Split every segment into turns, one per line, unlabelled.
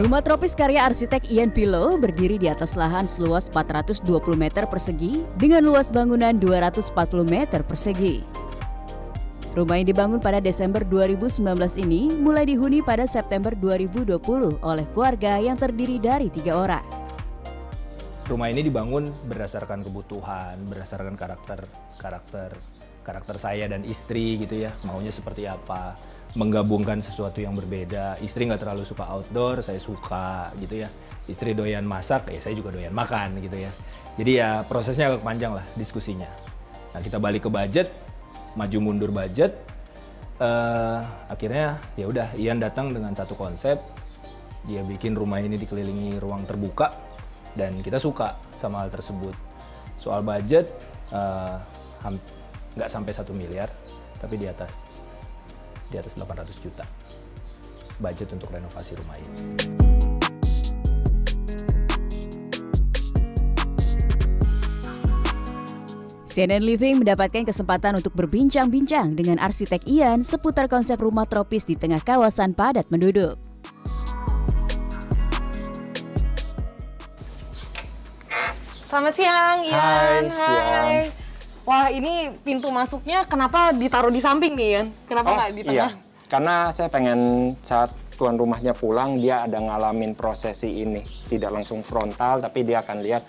Rumah tropis karya arsitek Ian Pilo berdiri di atas lahan seluas 420 meter persegi dengan luas bangunan 240 meter persegi. Rumah yang dibangun pada Desember 2019 ini mulai dihuni pada September 2020 oleh keluarga yang terdiri dari tiga orang.
Rumah ini dibangun berdasarkan kebutuhan, berdasarkan karakter karakter karakter saya dan istri gitu ya, maunya seperti apa, menggabungkan sesuatu yang berbeda. Istri nggak terlalu suka outdoor, saya suka gitu ya. Istri doyan masak, ya saya juga doyan makan gitu ya. Jadi ya prosesnya agak panjang lah diskusinya. Nah kita balik ke budget, maju mundur budget uh, akhirnya ya udah Ian datang dengan satu konsep dia bikin rumah ini dikelilingi ruang terbuka dan kita suka sama hal tersebut soal budget nggak uh, sampai satu miliar tapi di atas di atas 800 juta budget untuk renovasi rumah ini.
CNN Living mendapatkan kesempatan untuk berbincang-bincang dengan arsitek Ian seputar konsep rumah tropis di tengah kawasan padat penduduk.
Selamat siang, Ian.
Hai, siang.
Wah, ini pintu masuknya kenapa ditaruh di samping nih, Ian? Kenapa
Oh,
nggak di tengah?
iya. Karena saya pengen saat tuan rumahnya pulang, dia ada ngalamin prosesi ini. Tidak langsung frontal, tapi dia akan lihat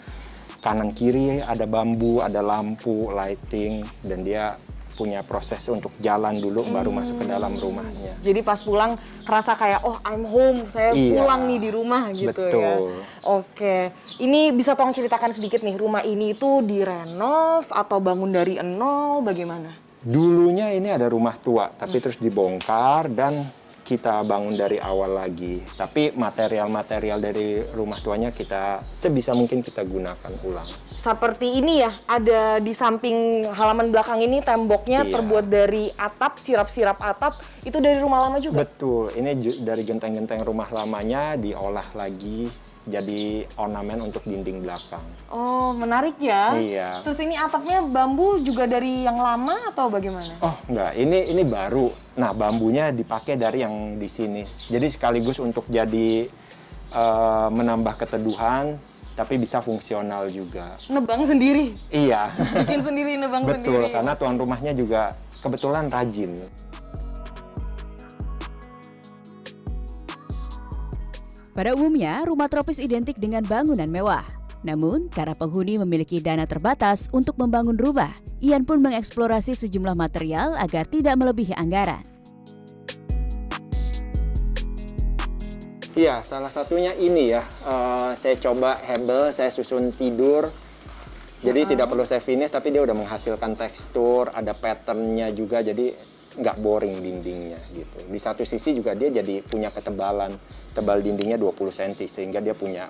kanan kiri ada bambu, ada lampu, lighting, dan dia punya proses untuk jalan dulu baru masuk ke dalam rumahnya.
Jadi pas pulang kerasa kayak oh I'm home, saya
Iya.
pulang nih di rumah gitu ya.
Betul.
Oke, ini bisa tolong ceritakan sedikit nih rumah ini itu direnov atau bangun dari nol bagaimana?
Dulunya ini ada rumah tua, tapi
Hmm.
terus dibongkar dan kita bangun dari awal lagi. Tapi material-material dari rumah tuanya kita sebisa mungkin kita gunakan ulang.
Seperti ini ya, ada di samping halaman belakang ini temboknya
Iya.
terbuat dari atap, sirap-sirap atap. Itu dari rumah lama juga?
Betul, ini dari genteng-genteng rumah lamanya diolah lagi jadi ornamen untuk dinding belakang.
Oh, menarik ya.
Iya.
Terus ini atapnya bambu juga dari yang lama atau bagaimana?
Oh enggak, ini ini baru. Nah bambunya dipakai dari yang di sini. Jadi sekaligus untuk jadi eh, menambah keteduhan, tapi bisa fungsional juga.
Nebang sendiri,
Iya,
bikin sendiri nebang
betul.
sendiri.
Karena tuan rumahnya juga kebetulan rajin.
Pada umumnya, rumah tropis identik dengan bangunan mewah. Namun, karena penghuni memiliki dana terbatas untuk membangun rumah, Ian pun mengeksplorasi sejumlah material agar tidak melebihi anggaran.
Iya, salah satunya ini ya. Eh, saya coba hebel, saya susun tidur. Jadi tidak perlu saya finish, tapi dia udah menghasilkan tekstur, ada patternnya juga, jadi nggak boring dindingnya gitu. Di satu sisi juga dia jadi punya ketebalan, tebal dindingnya 20 cm, sehingga dia punya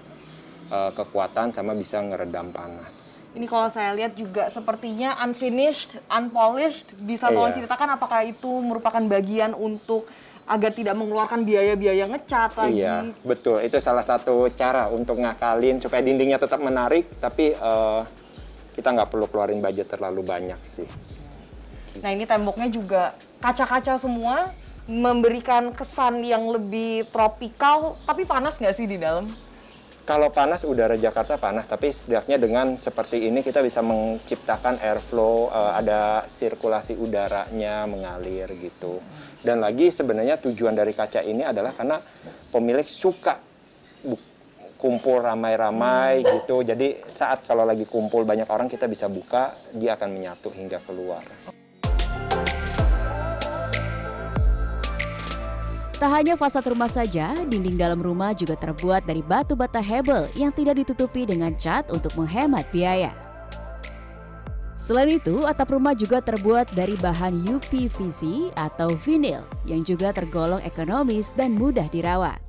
eh, kekuatan sama bisa ngeredam panas.
Ini kalau saya lihat juga sepertinya unfinished, unpolished. Bisa tolong
Iya.
ceritakan apakah itu merupakan bagian untuk agar tidak mengeluarkan biaya-biaya ngecat lagi?
Iya, betul. Itu salah satu cara untuk ngakalin supaya dindingnya tetap menarik, tapi eh, kita nggak perlu keluarin budget terlalu banyak sih.
Nah ini temboknya juga kaca-kaca semua, memberikan kesan yang lebih tropikal, tapi panas nggak sih di dalam?
Kalau panas udara Jakarta panas, tapi setidaknya dengan seperti ini kita bisa menciptakan airflow, eh, ada sirkulasi udaranya mengalir gitu. Dan lagi sebenarnya tujuan dari kaca ini adalah karena pemilik suka kumpul ramai-ramai gitu. Jadi saat kalau lagi kumpul banyak orang kita bisa buka, dia akan menyatu hingga keluar.
Tak hanya fasad rumah saja, dinding dalam rumah juga terbuat dari batu bata hebel yang tidak ditutupi dengan cat untuk menghemat biaya. Selain itu, atap rumah juga terbuat dari bahan UPVC atau vinil yang juga tergolong ekonomis dan mudah dirawat.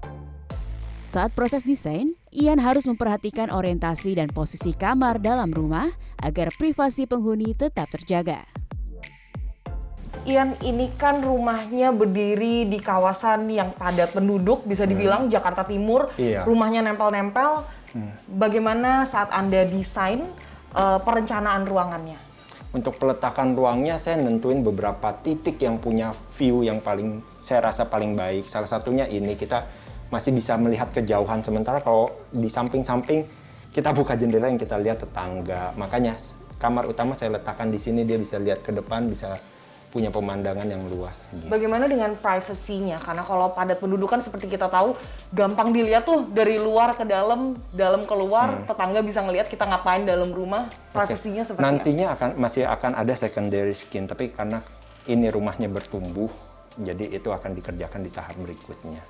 Saat proses desain, Ian harus memperhatikan orientasi dan posisi kamar dalam rumah agar privasi penghuni tetap terjaga.
Ian, ini kan rumahnya berdiri di kawasan yang padat penduduk, bisa dibilang Jakarta Timur.
Iya.
Rumahnya nempel-nempel. Bagaimana saat Anda desain eh, perencanaan ruangannya?
Untuk peletakan ruangnya saya nentuin beberapa titik yang punya view yang paling saya rasa paling baik. Salah satunya ini kita masih bisa melihat kejauhan. Sementara kalau di samping-samping kita buka jendela yang kita lihat tetangga. Makanya kamar utama saya letakkan di sini dia bisa lihat ke depan, bisa punya pemandangan yang luas. Gitu.
Bagaimana dengan privasinya? Karena kalau padat penduduk kan seperti kita tahu gampang dilihat tuh dari luar ke dalam, dalam keluar, hmm. tetangga bisa ngelihat kita ngapain dalam rumah. Privasinya okay. seperti
Nantinya akan masih akan ada secondary skin, tapi karena ini rumahnya bertumbuh, jadi itu akan dikerjakan di tahap berikutnya.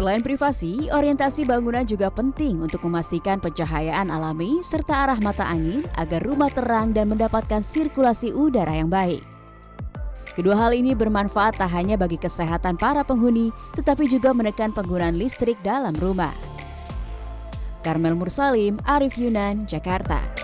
Selain privasi, orientasi bangunan juga penting untuk memastikan pencahayaan alami serta arah mata angin agar rumah terang dan mendapatkan sirkulasi udara yang baik. Kedua hal ini bermanfaat tak hanya bagi kesehatan para penghuni, tetapi juga menekan penggunaan listrik dalam rumah. Karmel Mursalim, Arif Yunan, Jakarta.